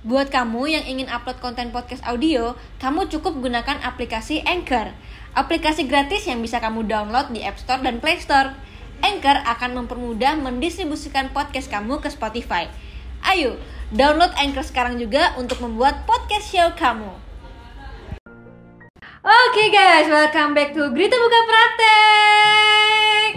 Buat kamu yang ingin upload konten podcast audio, kamu cukup gunakan aplikasi Anchor. Aplikasi gratis yang bisa kamu download di App Store dan Play Store. Anchor akan mempermudah mendistribusikan podcast kamu ke Spotify. Ayo, download Anchor sekarang juga untuk membuat podcast show kamu. Oke guys, welcome back to Grita Buka Praktek.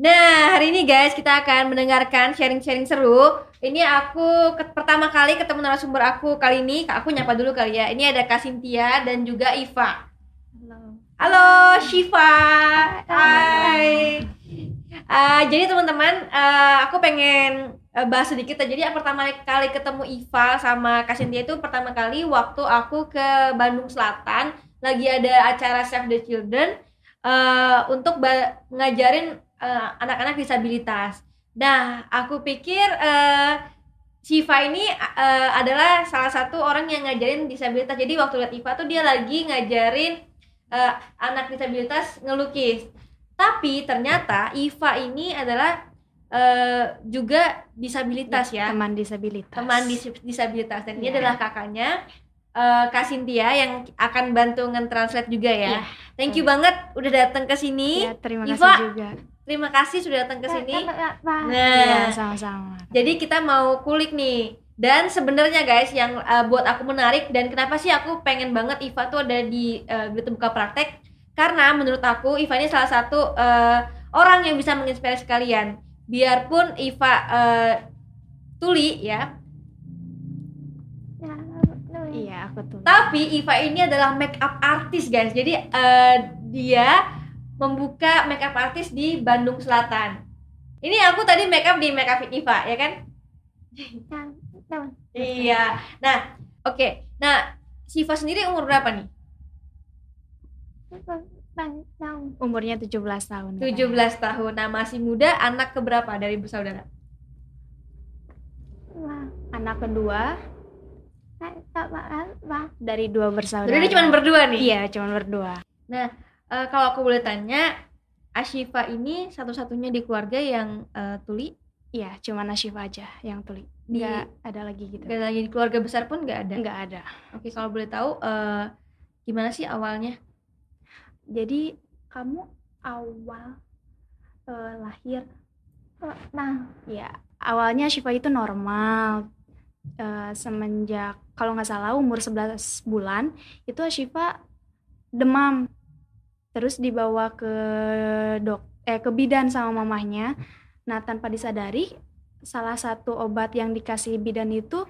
Nah, hari ini guys kita akan mendengarkan sharing-sharing seru. Ini aku ke- pertama kali ketemu narasumber aku kali ini. Aku nyapa dulu kali ya. Ini ada Kak Cynthia dan juga Iva. Halo. Halo Shiva. Hai. Uh, jadi teman-teman, uh, aku pengen uh, bahas sedikit. Jadi yang pertama kali ketemu Iva sama Kak Cynthia itu pertama kali waktu aku ke Bandung Selatan lagi ada acara Save the Children uh, untuk ngajarin uh, anak-anak disabilitas. Nah, aku pikir uh, Shiva ini uh, adalah salah satu orang yang ngajarin disabilitas. Jadi waktu lihat Iva tuh dia lagi ngajarin uh, anak disabilitas ngelukis. Tapi ternyata Iva ini adalah uh, juga disabilitas ya, Teman disabilitas. teman dis- disabilitas dan dia Iya. adalah kakaknya uh, Kak Cynthia yang akan bantu nge-translate juga ya. Iya. Thank you banget udah datang ke sini. Ya, terima kasih Iva. juga. Terima kasih sudah datang ke sini. Iya, Nah, sama-sama. jadi kita mau kulik nih. Dan sebenarnya guys yang uh, buat aku menarik dan kenapa sih aku pengen banget Iva tuh ada di uh, Gitu Buka Praktek karena menurut aku Iva ini salah satu uh, orang yang bisa menginspirasi kalian. Biarpun Iva uh, tuli ya, Iya, aku tuh. tapi Iva ini adalah make up artist guys. Jadi uh, dia membuka make up artist di Bandung Selatan. Ini aku tadi make up di make up Iva ya kan? Iya. Nah, oke. Nah, Siva sendiri umur berapa nih? Umurnya 17 tahun. 17 tahun. Nah, masih muda, anak keberapa dari bersaudara? Anak kedua dari dua bersaudara. Jadi cuma berdua nih. Iya, cuma berdua. Eh, kalau aku boleh tanya, Ashifa ini satu-satunya di keluarga yang eh, tuli? Iya, cuma Nasyifa aja yang tuli. Di- Enggak ada lagi gitu. Gak lagi di keluarga besar pun nggak ada. Enggak ada. Oke, kalau boleh tahu eh, gimana sih awalnya? Jadi kamu awal eh, lahir nah ya awalnya Syifa itu normal Eh, semenjak kalau nggak salah umur 11 bulan itu Syifa demam terus dibawa ke dok eh ke bidan sama mamahnya. Nah tanpa disadari salah satu obat yang dikasih bidan itu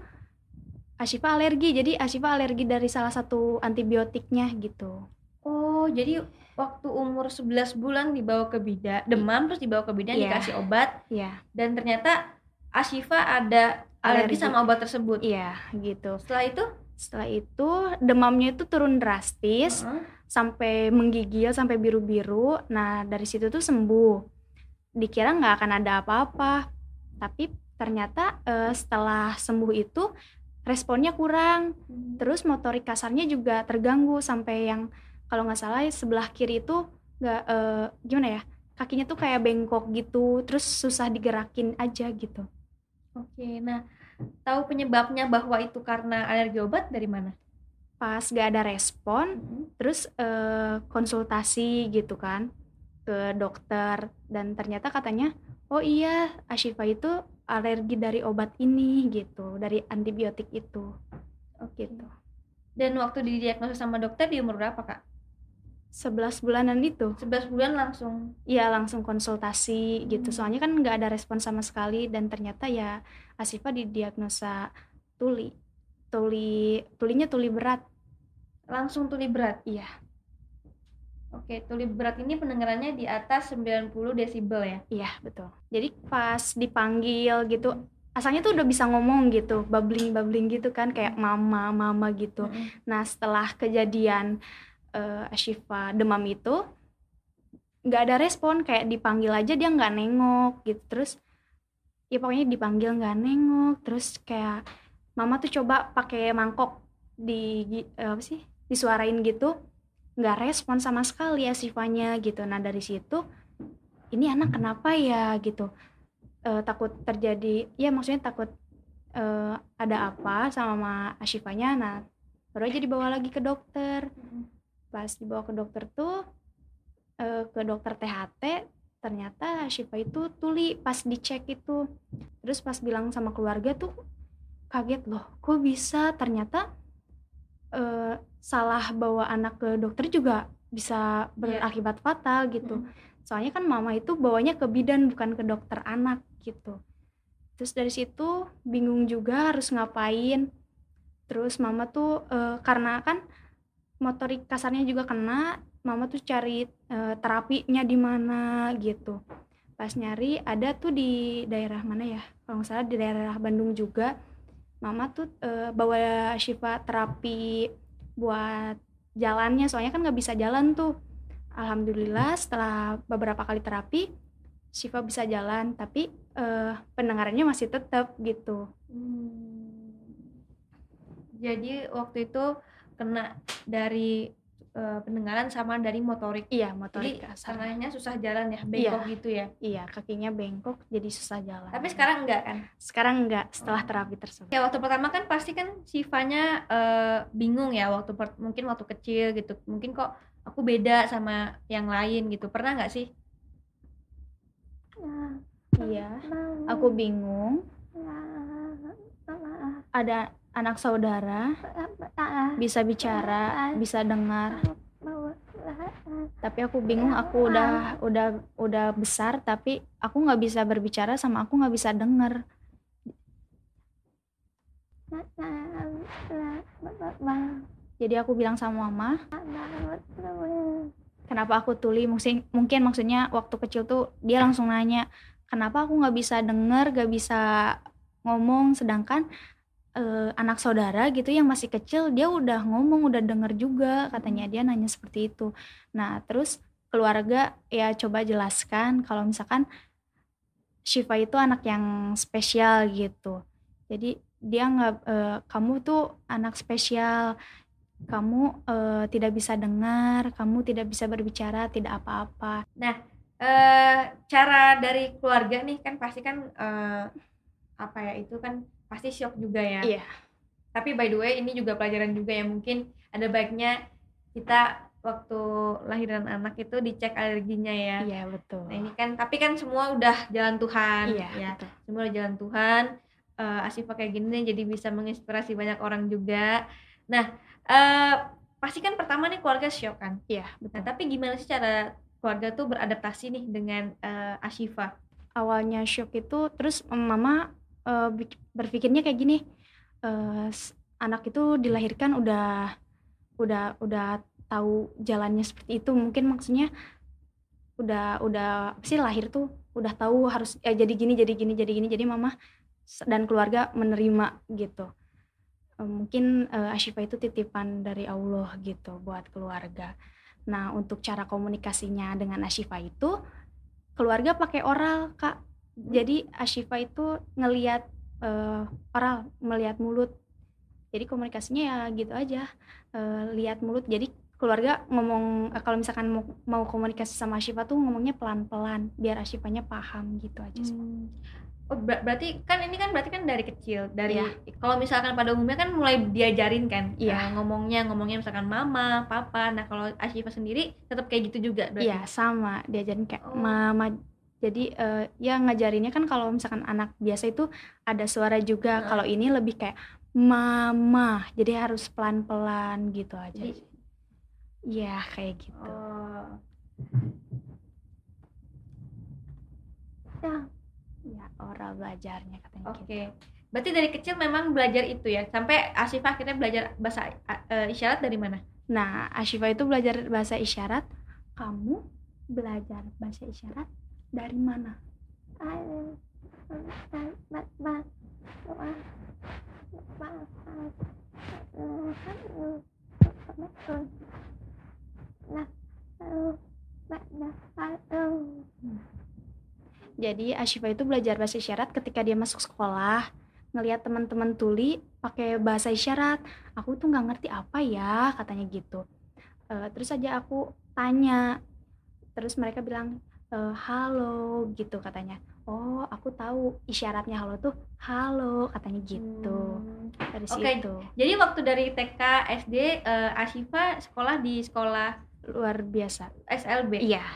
Ashifa alergi. Jadi Ashifa alergi dari salah satu antibiotiknya gitu. Oh, jadi waktu umur 11 bulan dibawa ke bidan, demam terus dibawa ke bidan Iya. dikasih obat. Ya dan ternyata Ashifa ada alergi Alergi. sama obat tersebut. iya gitu. Setelah itu, Setelah itu demamnya itu turun drastis. Heeh. Sampai menggigil sampai biru-biru. Nah dari situ tuh sembuh. Dikira nggak akan ada apa-apa, tapi ternyata eh, setelah sembuh itu responnya kurang. Terus motorik kasarnya juga terganggu sampai yang kalau nggak salah sebelah kiri itu nggak eh, gimana ya kakinya tuh kayak bengkok gitu. Terus susah digerakin aja gitu. Oke, nah tahu penyebabnya bahwa itu karena alergi obat dari mana? Pas gak ada respon, terus eh, konsultasi gitu kan ke dokter dan ternyata katanya oh iya Ashifa itu alergi dari obat ini gitu dari antibiotik itu Oke. gitu Dan waktu didiagnosis sama dokter di umur berapa, Kak? 11 bulanan itu 11 bulan langsung. iya langsung konsultasi gitu Hmm. soalnya kan nggak ada respon sama sekali dan ternyata ya Ashifa didiagnosa tuli tuli tulinya tuli berat Langsung tuli berat. iya Oke, tuli berat ini pendengarannya di atas 90 desibel ya. Iya betul. Jadi pas dipanggil gitu, asalnya tuh udah bisa ngomong gitu, babbling babbling gitu kan, kayak mama mama gitu. Nah setelah kejadian eh Ashifa demam itu, nggak ada respon, kayak dipanggil aja dia nggak nengok gitu. Terus ya pokoknya dipanggil nggak nengok. Terus kayak mama tuh coba pakai mangkok di eh, apa sih disuarain gitu, nggak respon sama sekali Ashifanya gitu. Nah dari situ ini anak kenapa ya? gitu. Eh, takut terjadi ya maksudnya takut eh, ada apa sama Mama Ashifanya. Nah baru aja dibawa lagi ke dokter. Pas dibawa ke dokter tuh eh, ke dokter THT ternyata Syifa itu tuli pas dicek itu. Terus pas bilang sama keluarga tuh kaget loh kok bisa? Ternyata eh, salah bawa anak ke dokter juga bisa berakibat fatal gitu. Soalnya kan mama itu bawanya ke bidan bukan ke dokter anak gitu. Terus dari situ bingung juga harus ngapain. Terus mama tuh eh, karena kan motorik kasarnya juga kena mama tuh cari eh, terapinya di mana gitu. Pas nyari ada tuh di daerah mana ya? Kalau nggak salah di daerah Bandung juga mama tuh eh, bawa Syifa terapi buat jalannya soalnya kan nggak bisa jalan tuh alhamdulillah setelah beberapa kali terapi Syifa bisa jalan tapi eh, pendengarannya masih tetap gitu Hmm. Jadi waktu itu kena dari eh, pendengaran sama dari motorik. iya Jadi motorik kasar karenanya susah jalan ya, bengkok gitu ya. iya kakinya bengkok jadi susah jalan Tapi sekarang enggak kan? sekarang enggak setelah Oh. terapi tersebut Ya waktu pertama kan pasti kan sifanya eh, bingung ya waktu per- mungkin waktu kecil gitu. Mungkin kok aku beda sama yang lain gitu. Pernah nggak sih? iya aku bingung ada anak saudara bisa bicara bisa dengar. Tapi aku bingung aku udah udah udah besar tapi aku nggak bisa berbicara sama aku nggak bisa dengar jadi aku bilang sama mama kenapa aku tuli? Mungkin mungkin maksudnya waktu kecil tuh dia langsung nanya kenapa aku nggak bisa denger gak bisa ngomong? Sedangkan eh, anak saudara gitu yang masih kecil dia udah ngomong udah denger juga katanya dia nanya seperti itu. Nah terus keluarga ya coba jelaskan kalau misalkan Shiva itu anak yang spesial gitu. Jadi dia nggak eh, kamu tuh anak spesial. Kamu eh, tidak bisa dengar kamu tidak bisa berbicara tidak apa-apa. Eh cara dari keluarga nih kan pasti kan apa ya itu kan pasti shock juga ya. Iya. Tapi by the way ini juga pelajaran juga ya mungkin ada baiknya kita waktu lahiran anak itu dicek alerginya ya. iya betul Nah ini kan tapi kan semua udah jalan Tuhan iya ya. betul. Semua udah jalan Tuhan. Eh Asifa kayak gini jadi bisa menginspirasi banyak orang juga. Nah eh pasti kan pertama nih keluarga shock kan. iya Nah betul tapi gimana sih cara keluarga tuh beradaptasi nih dengan eh, Ashifa? awalnya shock itu terus mama eh, berpikirnya kayak gini s- anak itu dilahirkan udah udah udah tahu jalannya seperti itu. Mungkin maksudnya udah udah sih lahir tuh udah tahu harus eh, jadi gini jadi gini jadi gini jadi mama dan keluarga menerima gitu. Mungkin eh, Ashifa itu titipan dari Allah gitu buat keluarga. Nah untuk cara komunikasinya dengan Ashifa itu keluarga pakai oral kak jadi Ashifa itu ngeliat eh, oral melihat mulut. Jadi komunikasinya ya gitu aja eh, lihat mulut. Jadi keluarga ngomong eh, kalau misalkan mau, mau komunikasi sama Ashifa tuh ngomongnya pelan-pelan biar Ashifanya paham gitu aja sih. Oh, ber- berarti kan ini kan berarti kan dari kecil dari Iya. kalau misalkan pada umumnya kan mulai diajarin kan Iya. eh, ngomongnya ngomongnya misalkan mama papa. Nah kalau Ashifa sendiri tetap kayak gitu juga berarti? Iya sama. Diajarin kayak Oh. mama jadi eh, ya ngajarinnya kan kalau misalkan anak biasa itu ada suara juga Heeh. kalau ini lebih kayak mama jadi harus pelan-pelan gitu aja Jadi-. Iya kayak gitu oh ya oral belajarnya katanya oke gitu. berarti dari kecil memang belajar itu ya sampai Ashifa akhirnya belajar bahasa eh, isyarat dari mana Nah, Ashifa itu belajar bahasa isyarat. Kamu belajar bahasa isyarat dari mana? Jadi Ashifa itu belajar bahasa isyarat ketika dia masuk sekolah, ngelihat teman-teman tuli pakai bahasa isyarat. Aku tuh nggak ngerti apa ya, katanya gitu. Eh, terus aja aku tanya, terus mereka bilang "Eh, halo gitu katanya. oh aku tahu isyaratnya halo tuh halo katanya gitu Hmm. dari Oke. situ Jadi waktu dari TK, SD, eh, Ashifa sekolah di sekolah luar biasa SLB. iya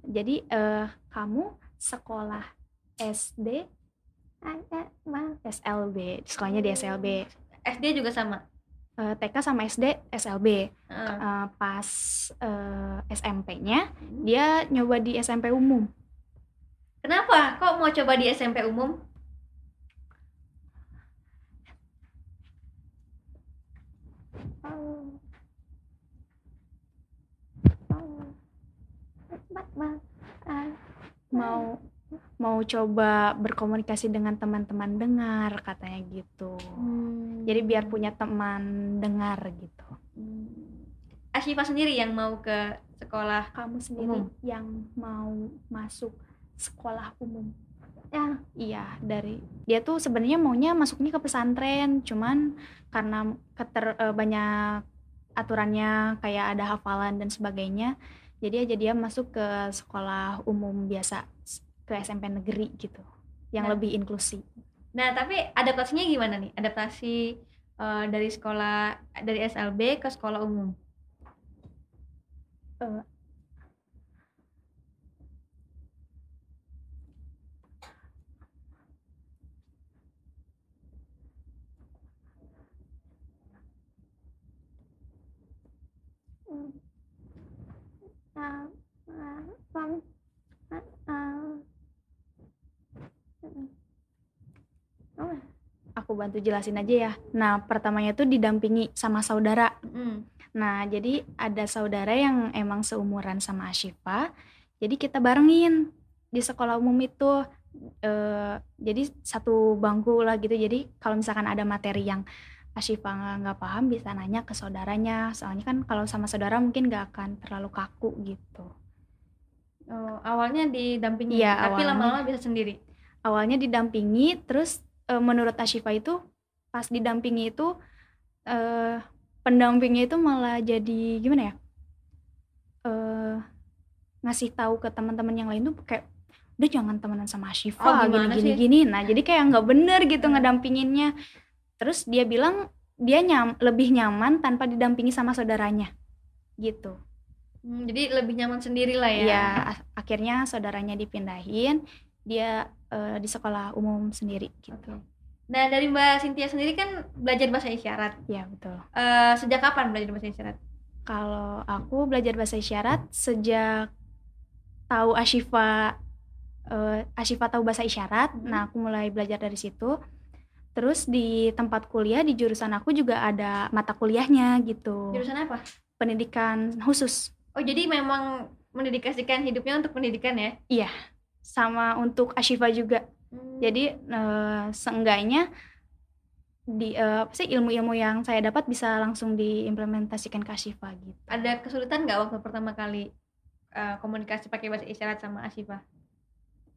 jadi eh, kamu sekolah SD SLB sekolahnya di SLB SD juga sama. Eh, TK sama SD SLB Heeh. Eh, pas eh, SMP-nya dia nyoba di SMP umum Kenapa? Kok mau coba di SMP umum? mau mau coba berkomunikasi dengan teman-teman dengar katanya gitu jadi biar punya teman dengar gitu Hmm. Ashifa sendiri yang mau ke sekolah. kamu sendiri Umum. yang mau masuk sekolah umum ya iya dari dia tuh sebenarnya maunya masuknya ke pesantren cuman karena keter eh, banyak aturannya kayak ada hafalan dan sebagainya jadi aja dia masuk ke sekolah umum biasa ke SMP negeri gitu yang Nah. lebih inklusif Nah, tapi adaptasinya gimana nih? Adaptasi eh, dari sekolah dari SLB ke sekolah umum. Aku bantu jelasin aja ya nah pertamanya tuh didampingi sama saudara Mm. Nah, jadi ada saudara yang emang seumuran sama Ashifa. Jadi kita barengin di sekolah umum itu. eh jadi satu bangku lah gitu. Jadi kalau misalkan ada materi yang Ashifa nggak paham bisa nanya ke saudaranya. Soalnya kan kalau sama saudara mungkin nggak akan terlalu kaku gitu. Oh, awalnya didampingi, Iya, tapi lama-lama bisa sendiri. Awalnya didampingi, terus eh, menurut Ashifa itu pas didampingi itu eh pendampingnya itu malah jadi gimana ya? eh ngasih tahu ke teman-teman yang lain tuh kayak udah jangan temenan sama Oh, Ashifa gini gimana gini sih? gini. Nah, jadi kayak nggak bener gitu Hmm. ngedampinginnya. Terus dia bilang dia nyam, lebih nyaman tanpa didampingi sama saudaranya. Gitu. Hmm, jadi lebih nyaman sendiri lah ya. Ya, akhirnya saudaranya dipindahin, dia eh, di sekolah umum sendiri gitu. Nah, dari Mbak Cynthia sendiri kan belajar bahasa isyarat. Ya, betul. Eh, sejak kapan belajar bahasa isyarat? Kalau aku belajar bahasa isyarat sejak tahu Ashifa eh, Ashifa tahu bahasa isyarat, Mhm. nah aku mulai belajar dari situ. Terus di tempat kuliah di jurusan aku juga ada mata kuliahnya gitu. Jurusan apa? Pendidikan khusus Oh, jadi memang mendedikasikan hidupnya untuk pendidikan ya? Sama untuk Ashifa juga. Hmm. Jadi eh, seenggaknya di eh, apa sih ilmu-ilmu yang saya dapat bisa langsung diimplementasikan ke Ashifa gitu. ada kesulitan nggak waktu pertama kali eh, komunikasi pakai bahasa isyarat sama Ashifa?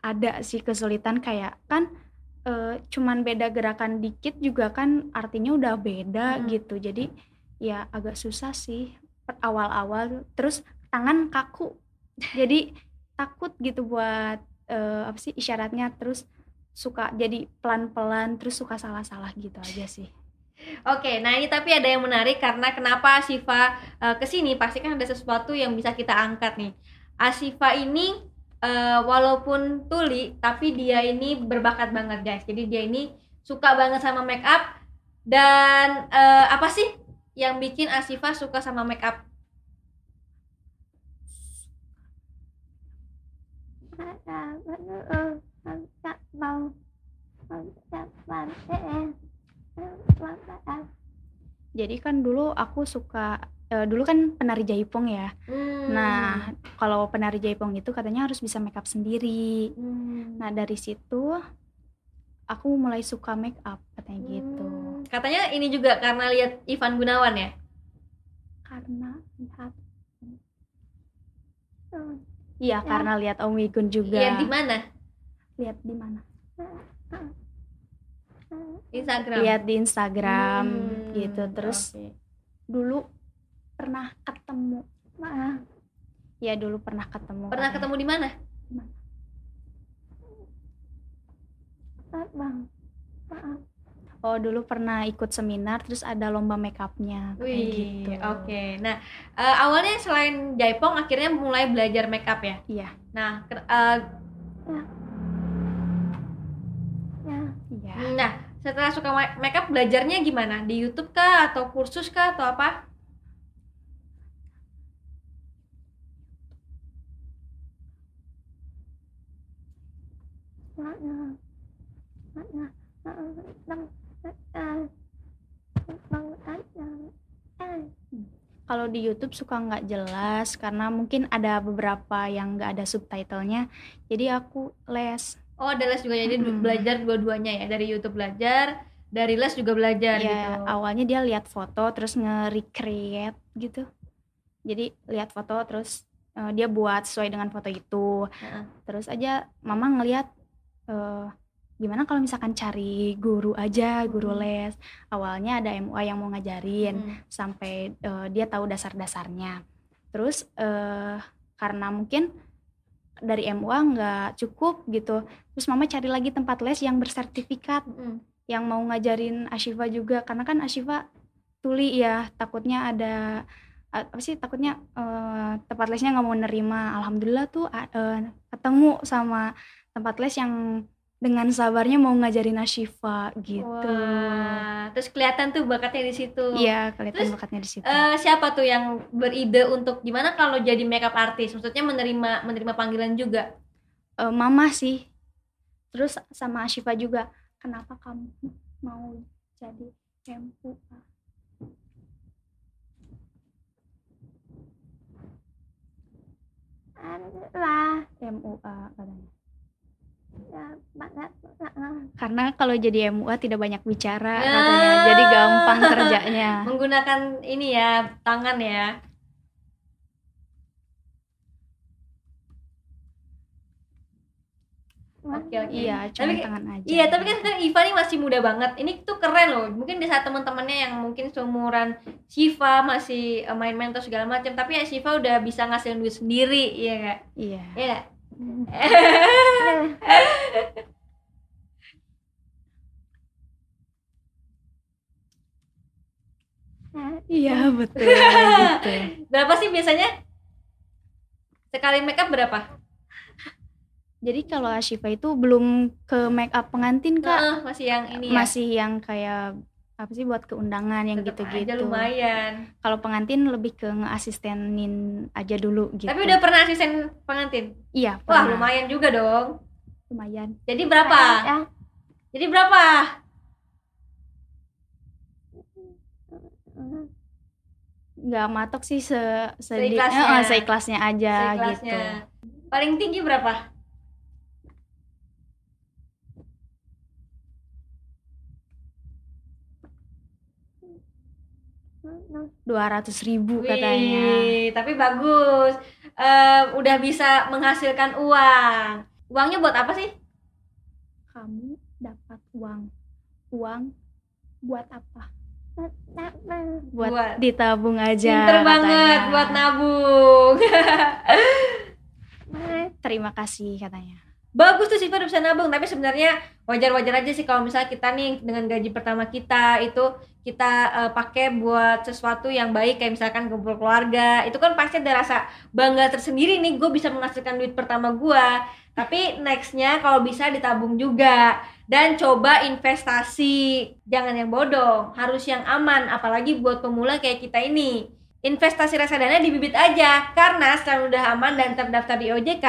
ada sih kesulitan kayak kan eh, cuman beda gerakan dikit juga kan artinya udah beda Mm. gitu jadi ya agak susah sih per- awal-awal terus tangan kaku jadi takut gitu buat eh, apa sih isyaratnya terus suka jadi pelan-pelan terus suka salah-salah gitu aja sih Oke, nah ini tapi ada yang menarik karena kenapa Ashifa eh, ke sini pasti kan ada sesuatu yang bisa kita angkat nih. Ashifa ini eh, walaupun tuli tapi dia ini berbakat banget guys. Jadi dia ini suka banget sama make up dan eh, apa sih yang bikin Ashifa suka sama make up? Jadi kan dulu aku suka eh, dulu kan penari jaipong ya Hmm. nah kalau penari jaipong itu katanya harus bisa make up sendiri Hmm. Nah dari situ aku mulai suka make up katanya gitu. Hmm. Katanya ini juga karena lihat Ivan Gunawan ya? Karena lihat Iya karena lihat Om Wigun juga. Iya di mana? Lihat di mana? Instagram. Lihat di Instagram Hmm, gitu. Terus oke. dulu pernah ketemu. Ya dulu pernah ketemu. pernah katanya. ketemu di mana? Maaf, Bang. Maaf. Oh, dulu pernah ikut seminar terus ada lomba make upnya kayak Wih, gitu. oke. Nah, eh, awalnya selain Jaipong akhirnya mulai belajar makeup ya. Iya. Nah, ke- eh, nah setelah suka ma- makeup belajarnya gimana? Di YouTube kah atau kursus kah atau apa? Kalau di YouTube suka nggak jelas karena mungkin ada beberapa yang nggak ada subtitlenya. Jadi aku les. Oh, ada les juga jadi Mm-mm. belajar dua-duanya ya. Dari YouTube belajar, dari les juga belajar Ya, gitu. awalnya dia lihat foto terus nge-recreate gitu. Jadi lihat foto terus eh, dia buat sesuai dengan foto itu. Heeh. Terus aja mama ngelihat eh, gimana kalau misalkan cari guru aja, guru Hmm. les. Awalnya ada MUA yang mau ngajarin Hmm. sampai eh, dia tahu dasar-dasarnya. Terus eh, karena mungkin dari MUA nggak cukup gitu. Terus mama cari lagi tempat les yang bersertifikat Mm-mm. yang mau ngajarin Ashifa juga karena kan Ashifa tuli ya takutnya ada apa sih takutnya eh, tempat lesnya nggak mau nerima alhamdulillah tuh eh, ketemu sama tempat les yang dengan sabarnya mau ngajarin Ashifa gitu Wah, terus kelihatan tuh bakatnya di situ. iya kelihatan Terus, bakatnya di situ Eh, siapa tuh yang beride untuk gimana kalau jadi makeup artist? Maksudnya menerima menerima panggilan juga. Eh, mama sih terus sama Ashifa juga kenapa kamu mau jadi MUA lah MUA katanya karena kalau jadi MUA tidak banyak bicara Ya. katanya jadi gampang kerjanya Menggunakan ini ya, tangan ya. Oke, oke. iya cuma Tapi- tangan aja Iya, tapi kan sekarang Iva nih masih muda banget. Ini tuh keren loh. Mungkin di saat teman-temannya yang mungkin seumuran Shiva masih eh, main-main atau segala macam, tapi ya Shiva udah bisa ngasilin duit sendiri, iya nggak? iya Iya? Iya betul gitu Berapa sih biasanya? Sekali makeup berapa? jadi kalau Ashifa itu belum ke make up pengantin kak Heeh, masih yang ini ya. masih yang kayak apa sih buat keundangan yang gitu-gitu lumayan. kalau pengantin lebih ke ngeasistenin aja dulu gitu Tapi udah pernah asisten pengantin? iya Wah, pernah. lumayan juga dong. lumayan Jadi berapa? Ya. Jadi berapa? nggak matok sih se sedi- Seikhlasnya. eh, eh, seikhlasnya aja Seikhlasnya. gitu Paling tinggi berapa? Dua ratus ribu katanya Wih, tapi bagus. Eh, udah bisa menghasilkan uang. Uangnya buat apa sih? kamu dapat uang uang buat apa buat, Buat- ditabung aja Pinter banget katanya. buat nabung. terima kasih katanya bagus tuh udah bisa nabung, tapi sebenarnya wajar-wajar aja sih kalau misalnya kita nih dengan gaji pertama kita itu kita eh, pakai buat sesuatu yang baik kayak misalkan kumpul keluarga itu kan pasti ada rasa bangga tersendiri nih gue bisa menghasilkan duit pertama gue tapi nextnya kalau bisa ditabung juga dan coba investasi. Jangan yang bodong harus yang aman apalagi buat pemula kayak kita ini investasi reksadana di bibit aja. Karena sekarang udah aman dan terdaftar di OJK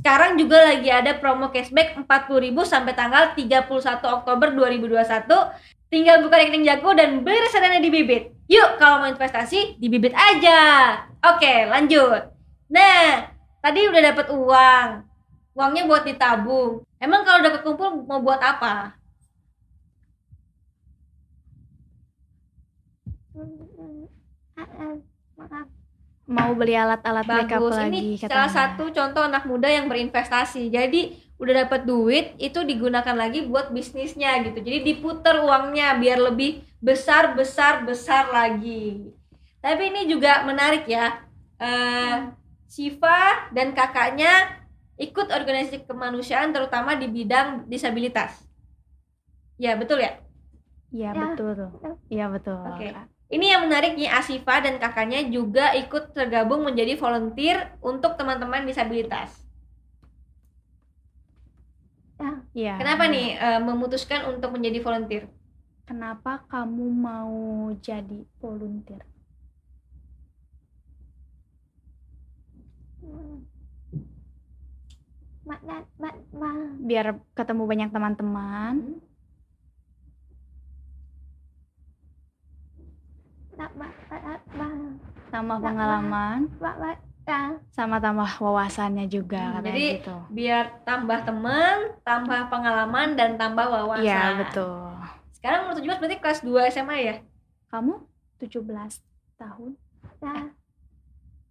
sekarang juga lagi ada promo cashback 40.000 sampai tanggal 31 Oktober 2021 tinggal buka rekening jago dan beli reksadana di bibit. Yuk kalau mau investasi di bibit aja. Oke lanjut. Nah tadi udah dapat uang. Uangnya buat ditabung. Emang kalau udah kekumpul mau buat apa mau beli alat-alat makeup bagus lagi ini katanya. salah satu contoh anak muda yang berinvestasi jadi udah dapat duit itu digunakan lagi buat bisnisnya gitu jadi diputer uangnya biar lebih besar besar besar lagi tapi ini juga menarik ya eh Siva dan kakaknya ikut organisasi kemanusiaan terutama di bidang disabilitas Ya, betul ya? Iya, Ya, betul. Iya, betul. Oke. Kak. Ini yang menariknya Asifa dan kakaknya juga ikut tergabung menjadi volunteer untuk teman-teman disabilitas. Iya. Kenapa nih eh, memutuskan untuk menjadi volunteer? Kenapa kamu mau jadi volunteer? Mak mak mak mak. Biar ketemu banyak teman-teman. Mak mak mak mak. Tambah pengalaman. Ya. sama tambah wawasannya juga Hmm, jadi gitu. Biar tambah teman, tambah pengalaman dan tambah wawasan. Iya, betul. Sekarang umur 17 berarti kelas 2 SMA ya? Kamu 17 tahun, Ya.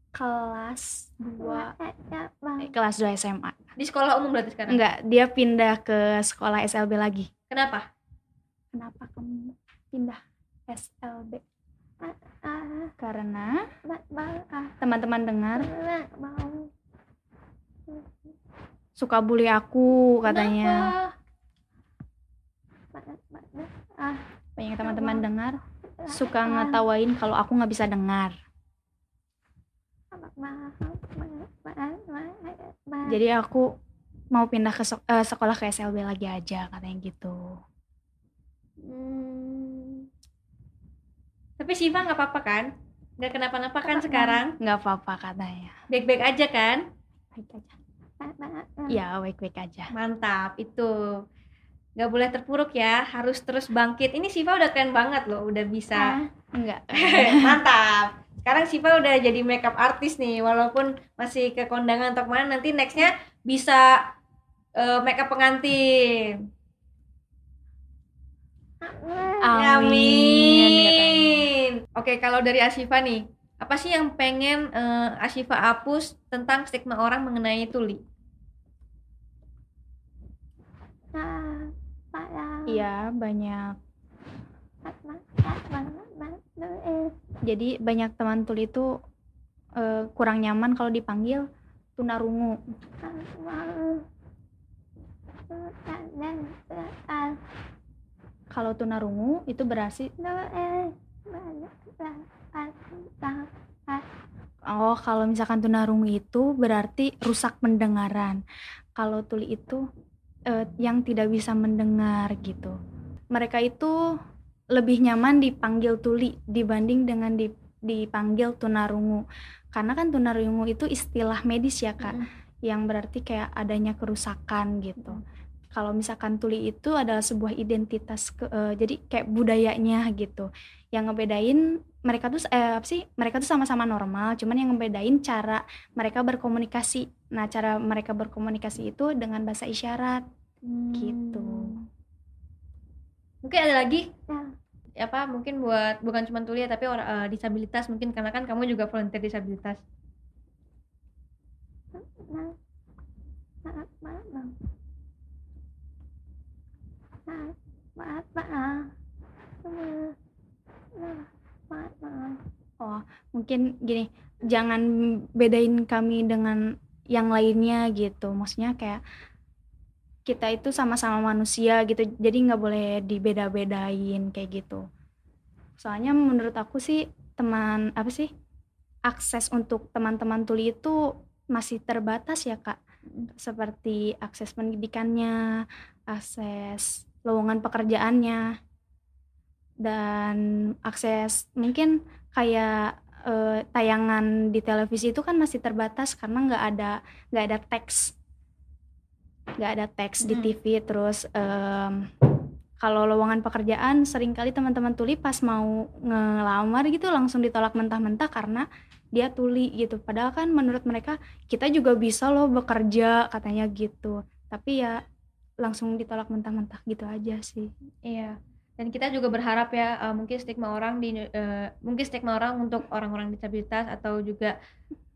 kelas 2 Mak ya mak. eh, kelas 2 SMA. Di sekolah umum berarti sekarang? Enggak, dia pindah ke sekolah SLB lagi. Kenapa? Kenapa kamu pindah SLB? Karena. Ah, teman-teman dengar suka bully aku katanya. Mak. Ah, Banyak teman-teman dengar suka ngetawain kalau aku nggak bisa dengar. Jadi aku mau pindah ke eh, sekolah ke SLB lagi aja katanya gitu. Hmm. Tapi Siva nggak apa-apa kan? Nggak kenapa-napa kan sekarang? Nggak apa-apa katanya. Baik-baik aja kan? Baik aja. Ya, baik-baik aja. Mantap, itu. Nggak boleh terpuruk ya, harus terus bangkit. Ini Siva udah keren banget loh, udah bisa. Ah, Enggak. Mantap. Sekarang Siva udah jadi makeup artis nih, walaupun masih ke kondangan atau ke mana, nanti nextnya bisa eh, makeup pengantin. Amin. Amin. Oke, kalau dari Asifa nih, apa sih yang pengen eh, Asifa hapus tentang stigma orang mengenai tuli? Iya, banyak. Jadi banyak teman tuli itu eh, kurang nyaman kalau dipanggil tunarungu. Kalau tunarungu itu berarti oh kalau misalkan tunarungu itu berarti rusak pendengaran. Kalau tuli itu eh, yang tidak bisa mendengar gitu. Mereka itu lebih nyaman dipanggil tuli dibanding dengan di- dipanggil tunarungu. Karena kan tunarungu itu istilah medis ya kak, yang berarti kayak adanya kerusakan gitu. Kalau misalkan tuli itu adalah sebuah identitas ke- eh, jadi kayak budayanya gitu. Yang ngebedain mereka tuh eh, apa sih? Mereka tuh sama-sama normal, cuman yang ngebedain cara mereka berkomunikasi. Nah, cara mereka berkomunikasi itu dengan bahasa isyarat gitu. Hmm. Mungkin ada lagi Ya. apa mungkin buat bukan cuma tuli ya, tapi orang eh, disabilitas mungkin karena kan kamu juga volunteer disabilitas. Oh, mungkin gini, jangan bedain kami dengan yang lainnya gitu. Maksudnya kayak kita itu sama-sama manusia gitu, jadi nggak boleh dibeda-bedain kayak gitu. Soalnya menurut aku sih teman apa sih akses untuk teman-teman tuli itu masih terbatas ya kak. Seperti akses pendidikannya, akses lowongan pekerjaannya, dan akses mungkin kayak eh, tayangan di televisi itu kan masih terbatas karena nggak ada nggak ada teks. Nggak ada teks di Mm. TV terus kalau lowongan pekerjaan sering kali teman-teman tuli pas mau ngelamar gitu langsung ditolak mentah-mentah karena dia tuli gitu. Padahal kan menurut mereka kita juga bisa loh bekerja katanya gitu. Tapi ya langsung ditolak mentah-mentah gitu aja sih Iya. Dan kita juga berharap ya eh, mungkin stigma orang di eh, mungkin stigma orang untuk orang-orang disabilitas atau juga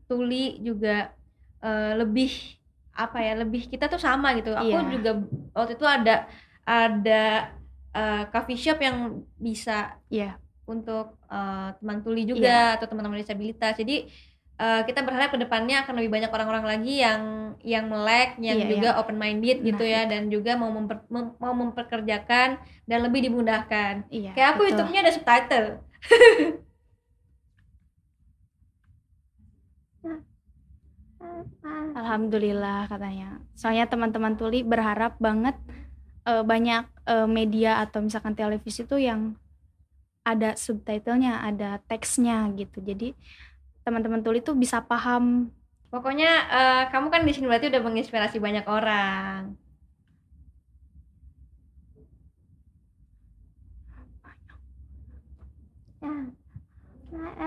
tuli juga eh, lebih apa ya lebih kita tuh sama gitu. Aku Iya. juga waktu itu ada ada eh, coffee shop yang bisa Iya. untuk eh, teman tuli juga atau teman-teman disabilitas. Jadi eh, kita berharap ke depannya akan lebih banyak orang-orang lagi yang yang melek, yang Iya, juga open minded gitu Nah, ya, dan juga mau memper- mem- mau memperkerjakan dan lebih dimudahkan. Iya. Kayak aku betul. YouTube-nya ada subtitle. Alhamdulillah katanya. Soalnya teman-teman tuli berharap banget eh, banyak eh, media atau misalkan televisi tuh yang ada subtitlenya, ada teksnya gitu. Jadi teman-teman tuli tuh bisa paham. Pokoknya eh, kamu kan di sini berarti udah menginspirasi banyak orang.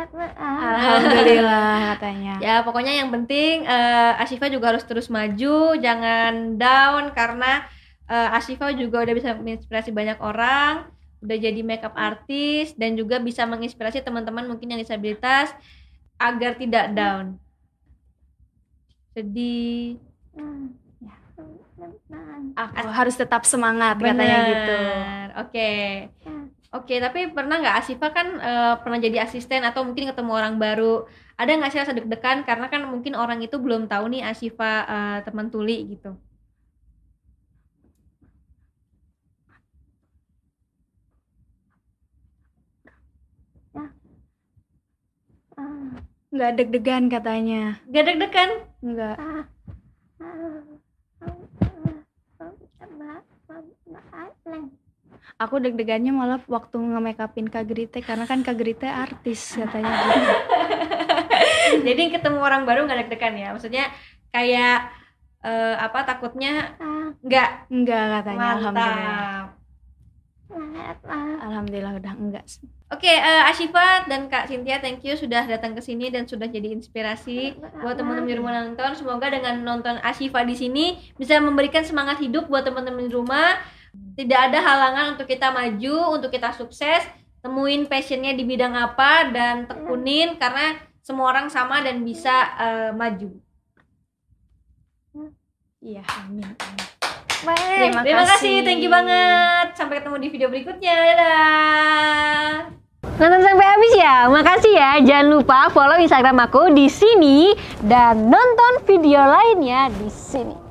Alhamdulillah katanya. Ya, pokoknya yang penting eh, Ashifa juga harus terus maju, jangan down karena eh, Ashifa juga udah bisa menginspirasi banyak orang, udah jadi makeup artist dan juga bisa menginspirasi teman-teman mungkin yang disabilitas agar tidak down. Sedih. Aku harus tetap semangat katanya gitu. Bener. Oke. Oke, tapi pernah nggak Asifa kan eh, pernah jadi asisten atau mungkin ketemu orang baru? Ada nggak sih rasa deg-degan karena kan mungkin orang itu belum tahu nih Asifa eh, teman tuli gitu. Nggak deg-degan katanya. Gak deg-degan? Nggak. Aku deg-degannya malah waktu nge-makeupin Kak Grite karena kan Kak Grite artis katanya gitu. jadi ketemu orang baru nggak deg-degan ya? Maksudnya kayak eh, apa takutnya nggak? Enggak katanya. Mantap. Alhamdulillah udah enggak. Oke, eh, Ashifa dan Kak Cynthia, thank you sudah datang ke sini dan sudah jadi inspirasi buat teman-teman di rumah nonton. Semoga dengan nonton Ashifa di sini bisa memberikan semangat hidup buat teman-teman di rumah. Tidak ada halangan untuk kita maju, untuk kita sukses. Temuin passionnya di bidang apa dan tekunin karena semua orang sama dan bisa eh, maju. Iya, amin. amin. Terima terima kasih, kasih. thank you banget. Sampai ketemu di video berikutnya. Dadah. Nonton sampai habis ya. Makasih ya. Jangan lupa follow Instagram aku di sini dan nonton video lainnya di sini.